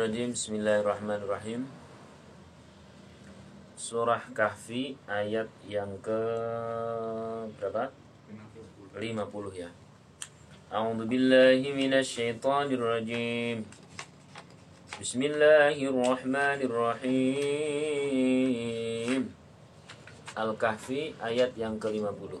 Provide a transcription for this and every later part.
Rajim Bismillahirrahmanirrahim. Surah Kahfi ayat yang ke berapa? 50 ya. A'udzu billahi minasyaitonir rajim Bismillahirrahmanirrahim. Al-Kahfi ayat yang ke-50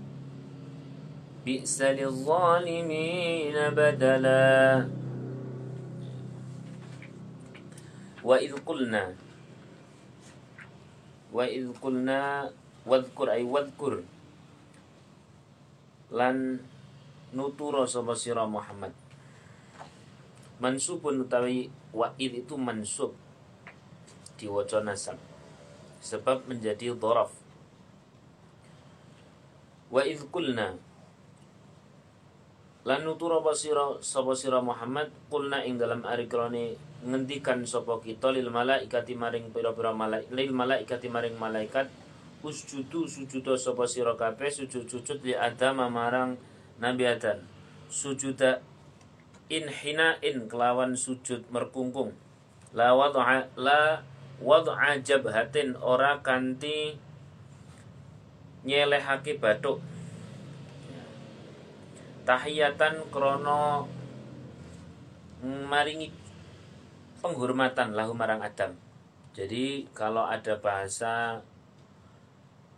بئس للظالمين بدلا وإذ قلنا وإذ قلنا واذكر أي واذكر lan nuturo sapa sira Muhammad mansubun utawi wa'id itu mansub diwaca nasab sebab menjadi dhoraf wa idh qulna lan nutura basira sapa sira Muhammad qulna ing dalam ari krone ngendikan sapa kita lil malaikati maring pira-pira malaikat lil malaikati maring malaikat usjudu sujuda sapa sira kabeh sujud-sujud li Adam marang Nabi Adam. Sujuda inhinain kelawan sujud merkungkung. La wad'a la wad'a jabhatin ora kanti nyelehake batuk tahiyatan krono maringi penghormatan lahu marang Adam. Jadi kalau ada bahasa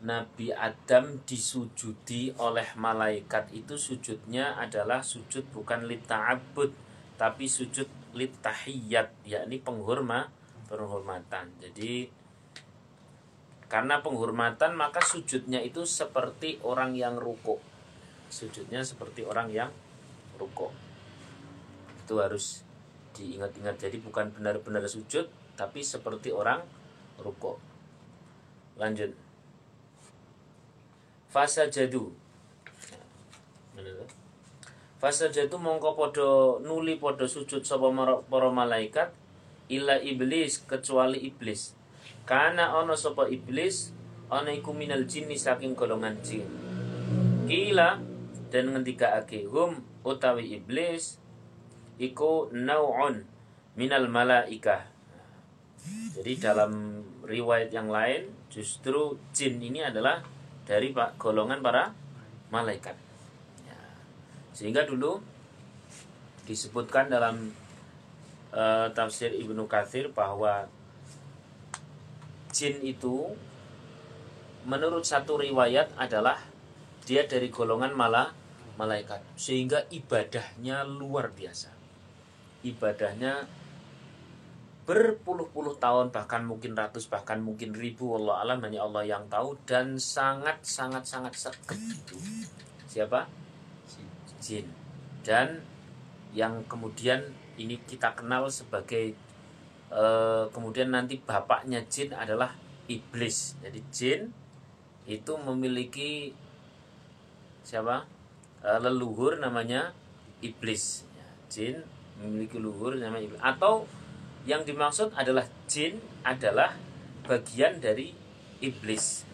Nabi Adam disujudi oleh malaikat itu sujudnya adalah sujud bukan lita'abud tapi sujud litahiyat yakni penghormat penghormatan. Jadi karena penghormatan maka sujudnya itu seperti orang yang rukuk sujudnya seperti orang yang rukuk. Itu harus diingat-ingat. Jadi bukan benar-benar sujud tapi seperti orang rukuk. Lanjut. Fasa jadu fasa jadu mongko podo nuli podo sujud sapa para malaikat illa iblis kecuali iblis. Karena ono sapa iblis ono iku minal jinni saking golongan jin. Kila dan ake hum utawi iblis iku nau'un minal malaikah jadi dalam riwayat yang lain justru jin ini adalah dari golongan para malaikat ya. sehingga dulu disebutkan dalam uh, tafsir Ibnu Katsir bahwa jin itu menurut satu riwayat adalah dia dari golongan malah malaikat. Sehingga ibadahnya luar biasa. Ibadahnya berpuluh-puluh tahun bahkan mungkin ratus bahkan mungkin ribu Allah alam hanya Allah yang tahu dan sangat sangat sangat seket itu. Siapa? Jin. Dan yang kemudian ini kita kenal sebagai uh, kemudian nanti bapaknya jin adalah iblis. Jadi jin itu memiliki siapa leluhur namanya iblis. Ya, jin memiliki leluhur namanya iblis. Atau yang dimaksud adalah jin adalah bagian dari iblis.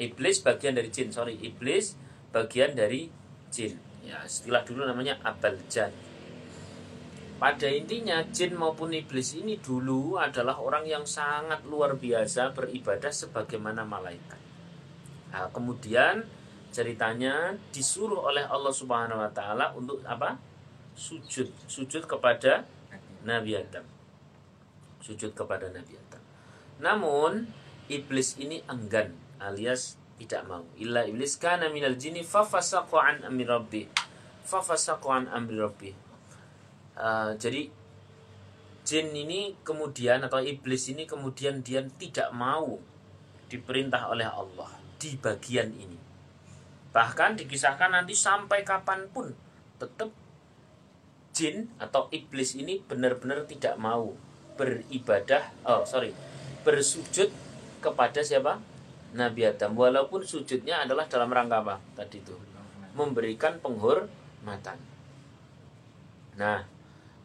Iblis bagian dari jin sorry. Iblis bagian dari jin. Ya istilah dulu namanya abal jan pada intinya jin maupun iblis ini dulu adalah orang yang sangat luar biasa beribadah sebagaimana malaikat. Nah, kemudian ceritanya disuruh oleh Allah Subhanahu wa taala untuk apa? sujud, sujud kepada Nabi Adam. Sujud kepada Nabi Adam. Namun iblis ini enggan alias tidak mau. Illa iblis kana minal jinni fafasaqa an amri rabbi. Fafasaqa an amri rabbi. Uh, jadi jin ini kemudian atau iblis ini kemudian dia tidak mau diperintah oleh Allah di bagian ini Bahkan dikisahkan nanti sampai kapan pun tetap jin atau iblis ini benar-benar tidak mau beribadah, oh sorry, bersujud kepada siapa? Nabi Adam. Walaupun sujudnya adalah dalam rangka apa? Tadi itu memberikan penghormatan. Nah,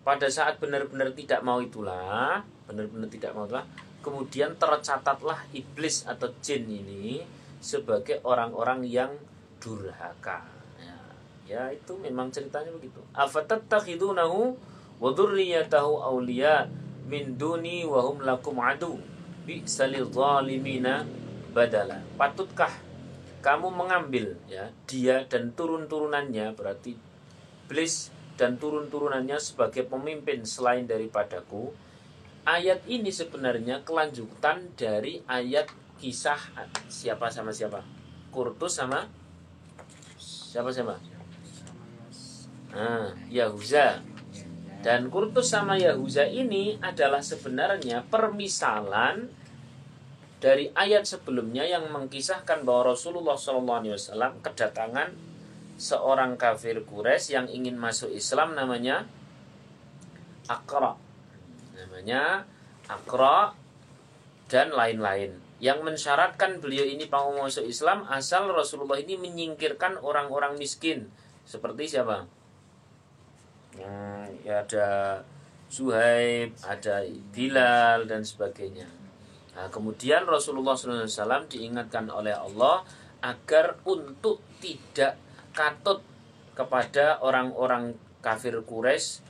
pada saat benar-benar tidak mau itulah, benar-benar tidak mau itulah, kemudian tercatatlah iblis atau jin ini sebagai orang-orang yang durhaka. Ya, ya itu memang ceritanya begitu. Afatattakhidunahu wa dzurriyyatahu awliya min duni wa hum lakum adu bi salil zalimina badala. Patutkah kamu mengambil ya dia dan turun-turunannya berarti iblis dan turun-turunannya sebagai pemimpin selain daripadaku. Ayat ini sebenarnya kelanjutan dari ayat kisah siapa sama siapa? Kurtus sama siapa siapa? Ah, Yahuza. Dan Kurtus sama Yahuza ini adalah sebenarnya permisalan dari ayat sebelumnya yang mengkisahkan bahwa Rasulullah SAW kedatangan seorang kafir Quraisy yang ingin masuk Islam namanya Akra. Namanya Akra dan lain-lain. Yang mensyaratkan beliau ini mau masuk Islam asal Rasulullah ini menyingkirkan orang-orang miskin. Seperti siapa? Hmm, ya ada Suhaib, ada Bilal dan sebagainya. Nah, kemudian Rasulullah SAW diingatkan oleh Allah agar untuk tidak katut kepada orang-orang kafir Quraisy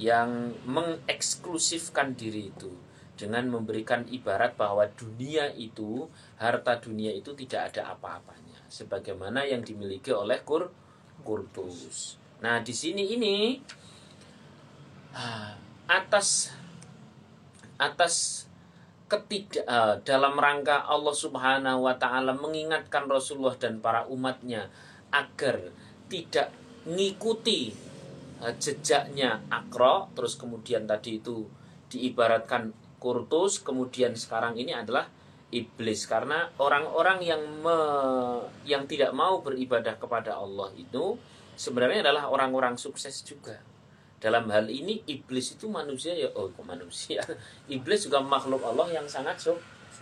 yang mengeksklusifkan diri itu dengan memberikan ibarat bahwa dunia itu harta dunia itu tidak ada apa-apanya sebagaimana yang dimiliki oleh Kur Kurtus. Nah, di sini ini ah, atas atas ketiga uh, dalam rangka Allah Subhanahu wa taala mengingatkan Rasulullah dan para umatnya agar tidak mengikuti uh, jejaknya Akra terus kemudian tadi itu diibaratkan kurtus kemudian sekarang ini adalah iblis karena orang-orang yang me, yang tidak mau beribadah kepada Allah itu sebenarnya adalah orang-orang sukses juga. Dalam hal ini iblis itu manusia ya oh manusia. Iblis juga makhluk Allah yang sangat su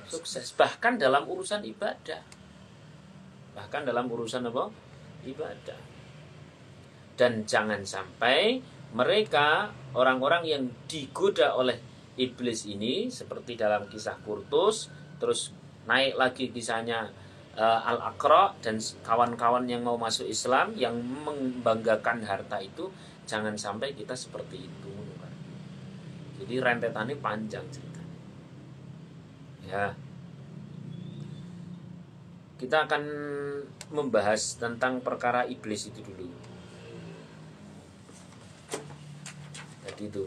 sukses bahkan dalam urusan ibadah. Bahkan dalam urusan apa? Ibadah. Dan jangan sampai mereka orang-orang yang digoda oleh iblis ini seperti dalam kisah Kurtus terus naik lagi kisahnya uh, al Aqra dan kawan-kawan yang mau masuk Islam yang membanggakan harta itu jangan sampai kita seperti itu. Jadi rentetannya panjang ceritanya. Ya. Kita akan membahas tentang perkara iblis itu dulu. Jadi itu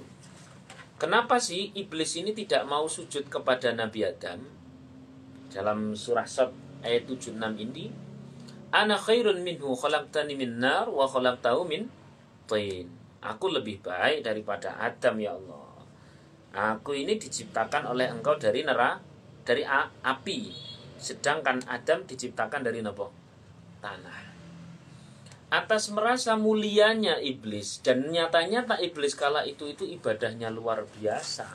Kenapa sih iblis ini tidak mau sujud kepada Nabi Adam? Dalam surah Sab ayat 76 ini, Ana khairun minhu khalaqtani min nar wa khalaqtahu min tin. Aku lebih baik daripada Adam ya Allah. Aku ini diciptakan oleh engkau dari neraka, dari api. Sedangkan Adam diciptakan dari apa? Tanah atas merasa mulianya iblis dan nyata-nyata iblis kala itu itu ibadahnya luar biasa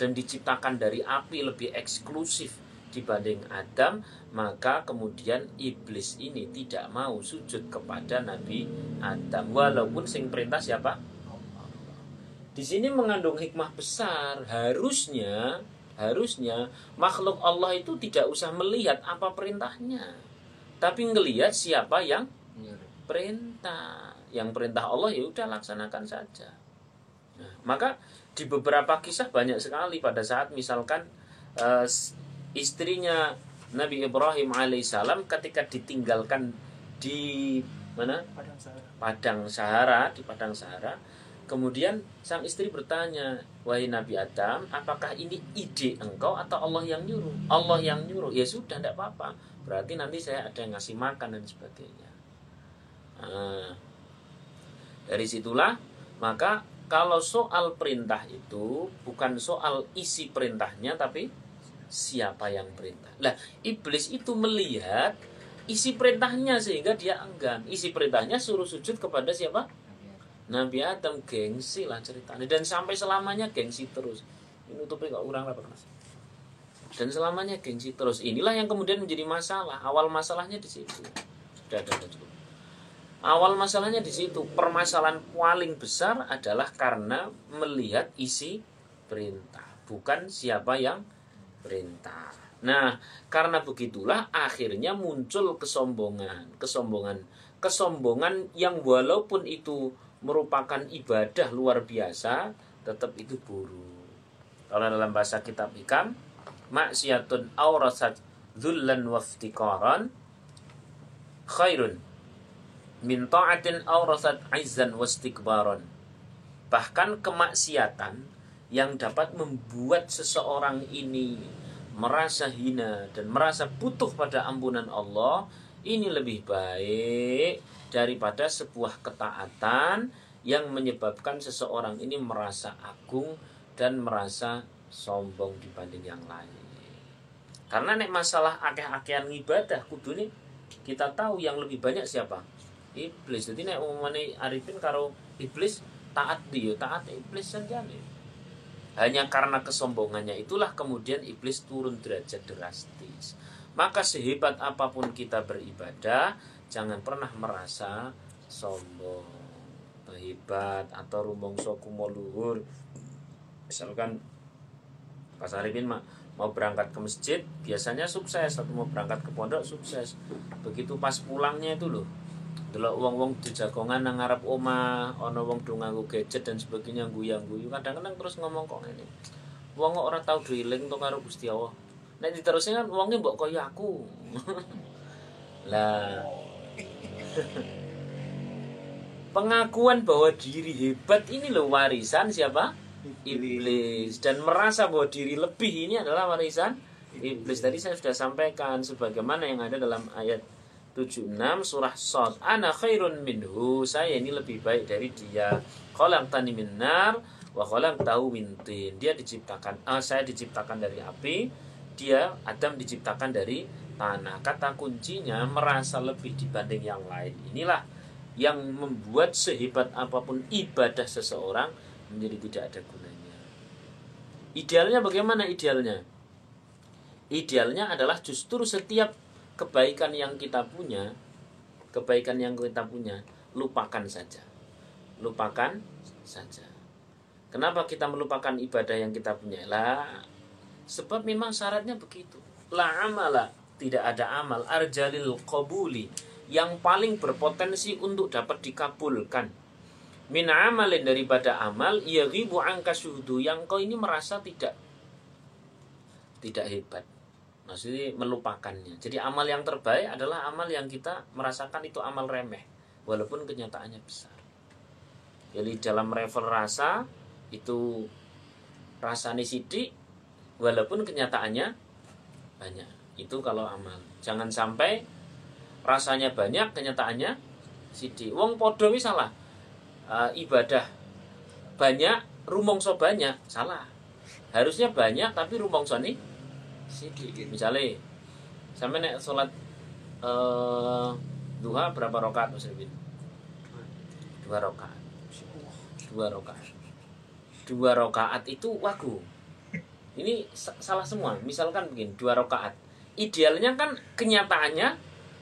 dan diciptakan dari api lebih eksklusif dibanding Adam maka kemudian iblis ini tidak mau sujud kepada Nabi Adam. Walaupun sing perintah siapa? Di sini mengandung hikmah besar. Harusnya harusnya makhluk Allah itu tidak usah melihat apa perintahnya tapi ngelihat siapa yang perintah. Yang perintah Allah ya udah laksanakan saja. Nah, maka di beberapa kisah banyak sekali pada saat misalkan uh, istrinya Nabi Ibrahim alaihissalam ketika ditinggalkan di mana? Padang sahara. padang sahara di padang sahara kemudian sang istri bertanya wahai Nabi Adam apakah ini ide engkau atau Allah yang nyuruh? Allah yang nyuruh. Ya sudah tidak apa-apa. Berarti nanti saya ada yang ngasih makan dan sebagainya Nah, dari situlah maka kalau soal perintah itu bukan soal isi perintahnya tapi siapa yang perintah. Lah, iblis itu melihat isi perintahnya sehingga dia enggan. Isi perintahnya suruh sujud kepada siapa? Nabi Adam gengsi lah ceritanya dan sampai selamanya gengsi terus. Ini tutupi kok kurang apa mas? Dan selamanya gengsi terus. Inilah yang kemudian menjadi masalah. Awal masalahnya di situ. Sudah ada cukup. Awal masalahnya di situ. Permasalahan paling besar adalah karena melihat isi perintah, bukan siapa yang perintah. Nah, karena begitulah akhirnya muncul kesombongan, kesombongan, kesombongan yang walaupun itu merupakan ibadah luar biasa, tetap itu buruk. Kalau dalam bahasa kitab hikam, maksiatun aurasat dhullan waftikaran khairun min ta'atin aurasat izzan wastikbaran. Bahkan kemaksiatan yang dapat membuat seseorang ini merasa hina dan merasa butuh pada ampunan Allah ini lebih baik daripada sebuah ketaatan yang menyebabkan seseorang ini merasa agung dan merasa sombong dibanding yang lain. Karena nek masalah akeh-akehan ibadah kudu nih kita tahu yang lebih banyak siapa? Iblis. Jadi nek umumane arifin karo iblis taat dia, taat iblis saja nih. Hanya karena kesombongannya itulah kemudian iblis turun derajat drastis. Maka sehebat apa pun kita beribadah, jangan pernah merasa sombong hebat atau rumongso kumo luhur misalkan Pas Arifin mah mau berangkat ke masjid biasanya sukses atau mau berangkat ke pondok sukses begitu pas pulangnya itu loh delok wong-wong jagongan nang ngarep oma ono wong do nganggo gadget dan sebagainya guyang guyu kadang-kadang terus ngomong kok ini wong ora tau drilling to karo Gusti Allah? Nek diterusnya kan wongnya mbok kaya aku. Lah. Pengakuan bahwa diri hebat ini loh warisan siapa? Iblis. Dan merasa bahwa diri lebih ini adalah warisan iblis. Tadi saya sudah sampaikan sebagaimana yang ada dalam ayat 76 surah Sod. Ana khairun minhu. Saya ini lebih baik dari dia. tani minar wa tahu mintin. Dia diciptakan uh, saya diciptakan dari api, dia Adam diciptakan dari tanah. Kata kuncinya merasa lebih dibanding yang lain. Inilah yang membuat sehebat apa pun ibadah seseorang menjadi tidak ada gunanya. Idealnya bagaimana idealnya? Idealnya adalah justru setiap kebaikan yang kita punya, kebaikan yang kita punya, lupakan saja. Lupakan saja. Kenapa kita melupakan ibadah yang kita punya? Lah, sebab memang syaratnya begitu. La amala, tidak ada amal arjalil qabuli yang paling berpotensi untuk dapat dikabulkan min amalin daripada amal ia ribu angka yang kau ini merasa tidak tidak hebat maksudnya melupakannya. Jadi amal yang terbaik adalah amal yang kita merasakan itu amal remeh walaupun kenyataannya besar. Jadi dalam level rasa itu rasanya sidik walaupun kenyataannya banyak. Itu kalau amal. Jangan sampai rasanya banyak kenyataannya sidi wong podo salah. Uh, ibadah banyak rumongso banyak salah. Harusnya banyak tapi rumongso nih sidi misalnya sampai nek sholat uh, duha berapa rokaat Mas Ribin? dua rokaat dua rokaat dua rokaat itu wagu. Ini salah semua. Misalkan begini dua rokaat idealnya kan kenyataannya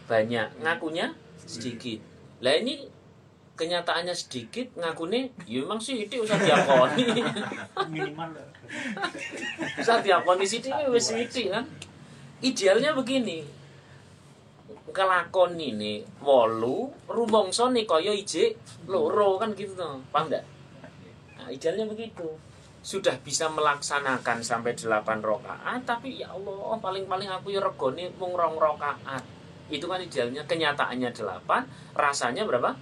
banyak ngakunya sedikit. Lah ini kenyataannya sedikit ngakunya ya memang sih itu usah diakoni minimal. Usah diakoni sih itu wes kan? Idealnya begini. Kelakon ini wolu rumongso nih koyo ije loro kan gitu tuh paham enggak nah, idealnya begitu. Sudah bisa melaksanakan sampai delapan rokaat tapi ya Allah paling paling aku ya regoni mung rong rokaat itu kan idealnya kenyataannya delapan rasanya berapa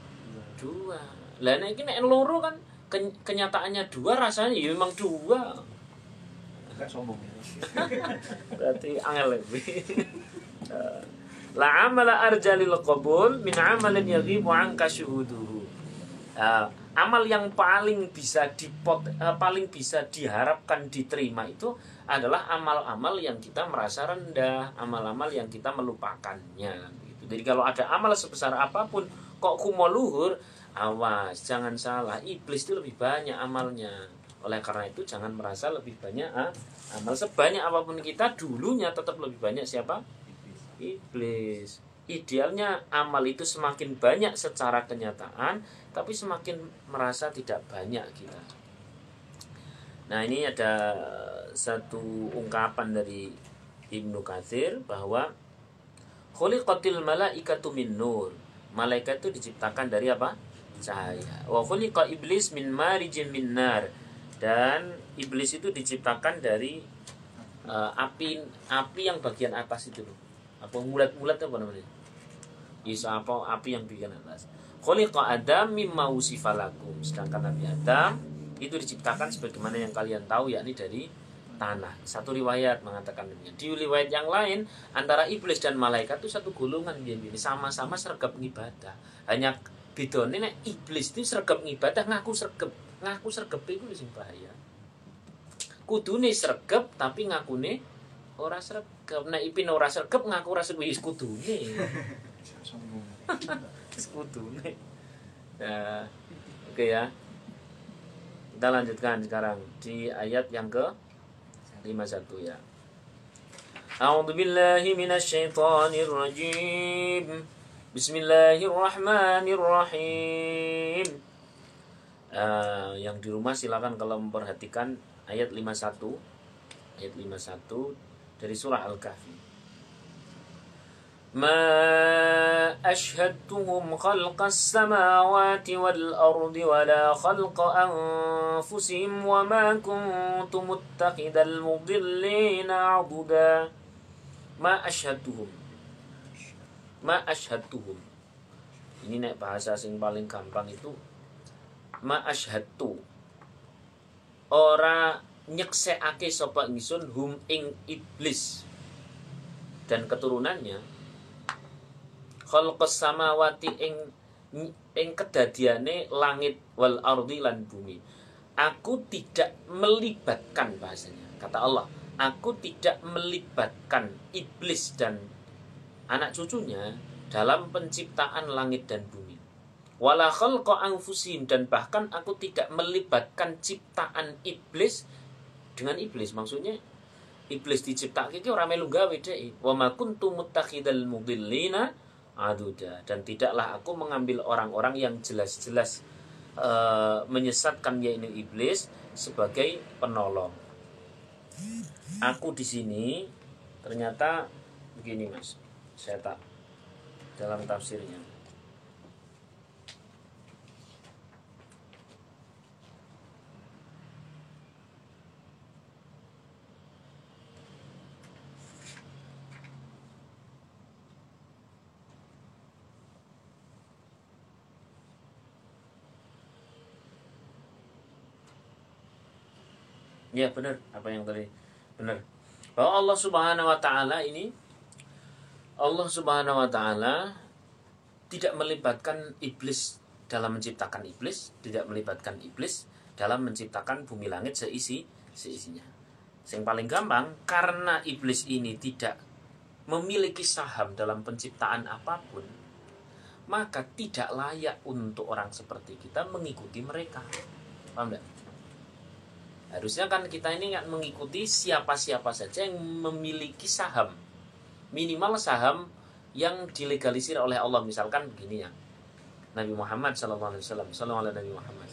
dua lah nah ini loro kan kenyataannya dua rasanya ya memang dua agak sombong ya. berarti angel lebih la amala arjalil qabul min amalin yaghibu anka syuhuduhu uh, amal yang paling bisa dipot uh, paling bisa diharapkan diterima itu adalah amal-amal yang kita merasa rendah, amal-amal yang kita melupakannya. Gitu. Jadi kalau ada amal sebesar apa pun kok kumo luhur, awas jangan salah. Iblis itu lebih banyak amalnya. Oleh karena itu jangan merasa lebih banyak ah, amal. Sebanyak apa pun kita dulunya tetap lebih banyak siapa? Iblis. Idealnya amal itu semakin banyak secara kenyataan tapi semakin merasa tidak banyak kita. Nah ini ada satu ungkapan dari Ibnu Katsir bahwa khuliqatil malaikatu min nur malaikat itu diciptakan dari apa? Cahaya. Wa khuliqa iblis min marijin min nar. Dan iblis itu diciptakan dari uh, api api yang bagian atas itu loh. Apa mulat-mulat apa namanya? Isa apa api yang bagian atas. Khuliqa adam mimma usifalakum sedangkan Nabi Adam itu diciptakan sebagaimana yang kalian tahu yakni dari tanah. Satu riwayat mengatakan demikian. Di riwayat yang lain antara iblis dan malaikat itu satu golongan ini sama-sama sergap ibadah. Hanya bedone nek iblis itu sergap ibadah ngaku sergap ngaku sergap itu sing bahaya. Kudune sergap tapi ngakune ora sergap. Nek ipin ora sergap ngaku ora sergap wis kudune. kudune. Nah, oke okay ya. Kita lanjutkan sekarang di ayat yang ke 51 ya. A'udzu billahi minasy syaithanir rajim. Bismillahirrahmanirrahim. Uh, yang di rumah silakan kalau memperhatikan ayat 51 ayat 51 dari surah Al-Kahfi. ما أشهدتهم خلق السماوات والأرض ولا خلق أنفسهم وما كنت متخذ المضلين عضدا ما أشهدتهم ما أشهدتهم ini nek bahasa sing paling gampang itu ma ashhadu ora nyeksekake sapa ingsun hum ing iblis dan keturunannya khalqas samawati ing ing kedadiane langit wal ardi lan bumi. Aku tidak melibatkan bahasanya. Kata Allah, aku tidak melibatkan iblis dan anak cucunya dalam penciptaan langit dan bumi. Wala khalqa anfusim dan bahkan aku tidak melibatkan ciptaan iblis dengan iblis maksudnya iblis diciptakan itu orang melu gawe Wa ma kuntu aduda dan tidaklah aku mengambil orang-orang yang jelas-jelas uh, menyesatkan yaitu iblis sebagai penolong. Aku di sini ternyata begini mas, saya tak dalam tafsirnya. Ya benar apa yang tadi benar. Bahwa Allah Subhanahu wa taala ini Allah Subhanahu wa taala tidak melibatkan iblis dalam menciptakan iblis, tidak melibatkan iblis dalam menciptakan bumi langit seisi seisinya. Yang paling gampang karena iblis ini tidak memiliki saham dalam penciptaan apa pun, maka tidak layak untuk orang seperti kita mengikuti mereka. Paham tidak? Harusnya kan kita ini kan mengikuti siapa-siapa saja yang memiliki saham. Minimal saham yang dilegalisir oleh Allah. Misalkan begini ya. Nabi Muhammad SAW. Sallallahu Nabi Muhammad.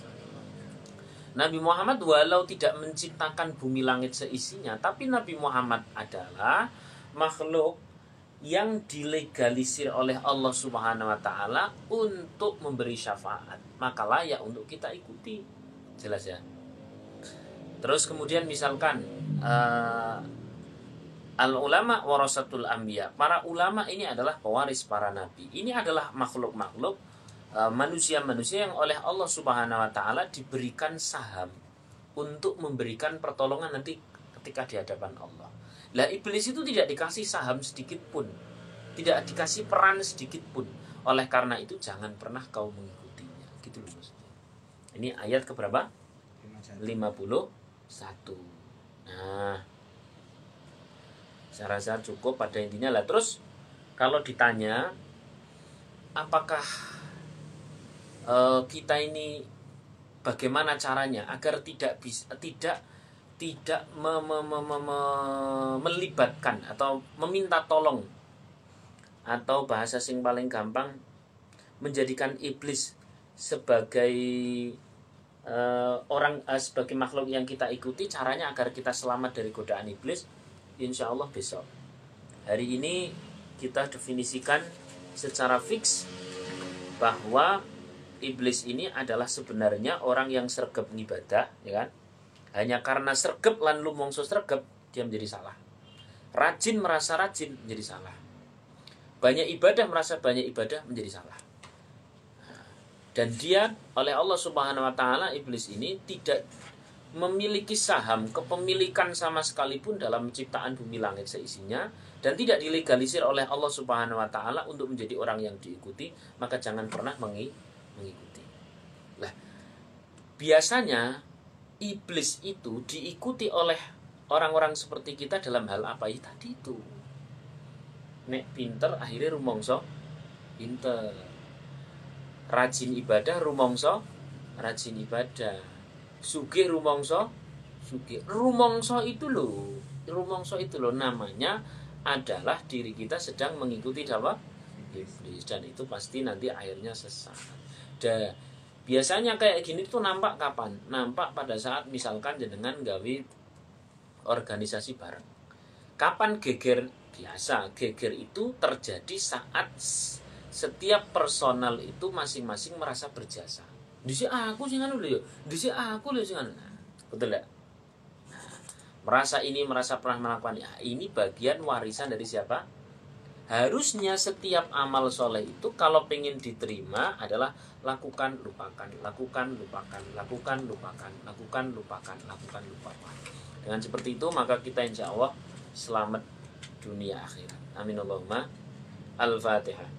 Nabi Muhammad walau tidak menciptakan bumi langit seisinya, tapi Nabi Muhammad adalah makhluk yang dilegalisir oleh Allah Subhanahu wa taala untuk memberi syafaat. Maka layak untuk kita ikuti. Jelas ya? Terus kemudian misalkan uh, al ulama warasatul ambia. Para ulama ini adalah pewaris para nabi. Ini adalah makhluk-makhluk uh, manusia-manusia yang oleh Allah Subhanahu wa taala diberikan saham untuk memberikan pertolongan nanti ketika di hadapan Allah. Lah iblis itu tidak dikasih saham sedikit pun. Tidak dikasih peran sedikit pun. Oleh karena itu jangan pernah kau mengikutinya. Gitu loh maksudnya. Ini ayat keberapa? 50 satu. Nah. Saya rasa cukup pada intinya lah. Terus kalau ditanya apakah eh, kita ini bagaimana caranya agar tidak bisa tidak tidak me, me, me, me, me, melibatkan atau meminta tolong atau bahasa sing paling gampang menjadikan iblis sebagai uh, orang uh, sebagai makhluk yang kita ikuti caranya agar kita selamat dari godaan iblis insya Allah besok hari ini kita definisikan secara fix bahwa iblis ini adalah sebenarnya orang yang sergap ibadah ya kan hanya karena sergap lan lumongso sergap dia menjadi salah. Rajin merasa rajin menjadi salah. Banyak ibadah merasa banyak ibadah menjadi salah. Dan dia oleh Allah Subhanahu wa taala iblis ini tidak memiliki saham kepemilikan sama sekalipun dalam ciptaan bumi langit seisinya dan tidak dilegalisir oleh Allah Subhanahu wa taala untuk menjadi orang yang diikuti, maka jangan pernah mengikuti. Lah, biasanya iblis itu diikuti oleh orang-orang seperti kita dalam hal apa? Ya tadi itu. Nek pinter akhirnya rumongso pinter rajin ibadah rumongso rajin ibadah. Suge rumongso suge rumongso itu loh rumongso itu loh namanya adalah diri kita sedang mengikuti apa iblis. Dan itu pasti nanti akhirnya sesat. Dan biasanya kayak gini tuh nampak kapan? Nampak pada saat misalkan jenengan gawe organisasi bareng. Kapan geger? Biasa geger itu terjadi saat setiap personal itu masing-masing merasa berjasa. Di sini aku sih anu loh di sini aku loh sih nah, betul ya nah, merasa ini merasa pernah melakukan ya, ini bagian warisan dari siapa? Harusnya setiap amal soleh itu kalau pengen diterima adalah lakukan lupakan lakukan lupakan lakukan lupakan lakukan lupakan lakukan lupakan. Dengan seperti itu maka kita insya Allah selamat dunia akhirat. Amin Allahumma. Al-fatihah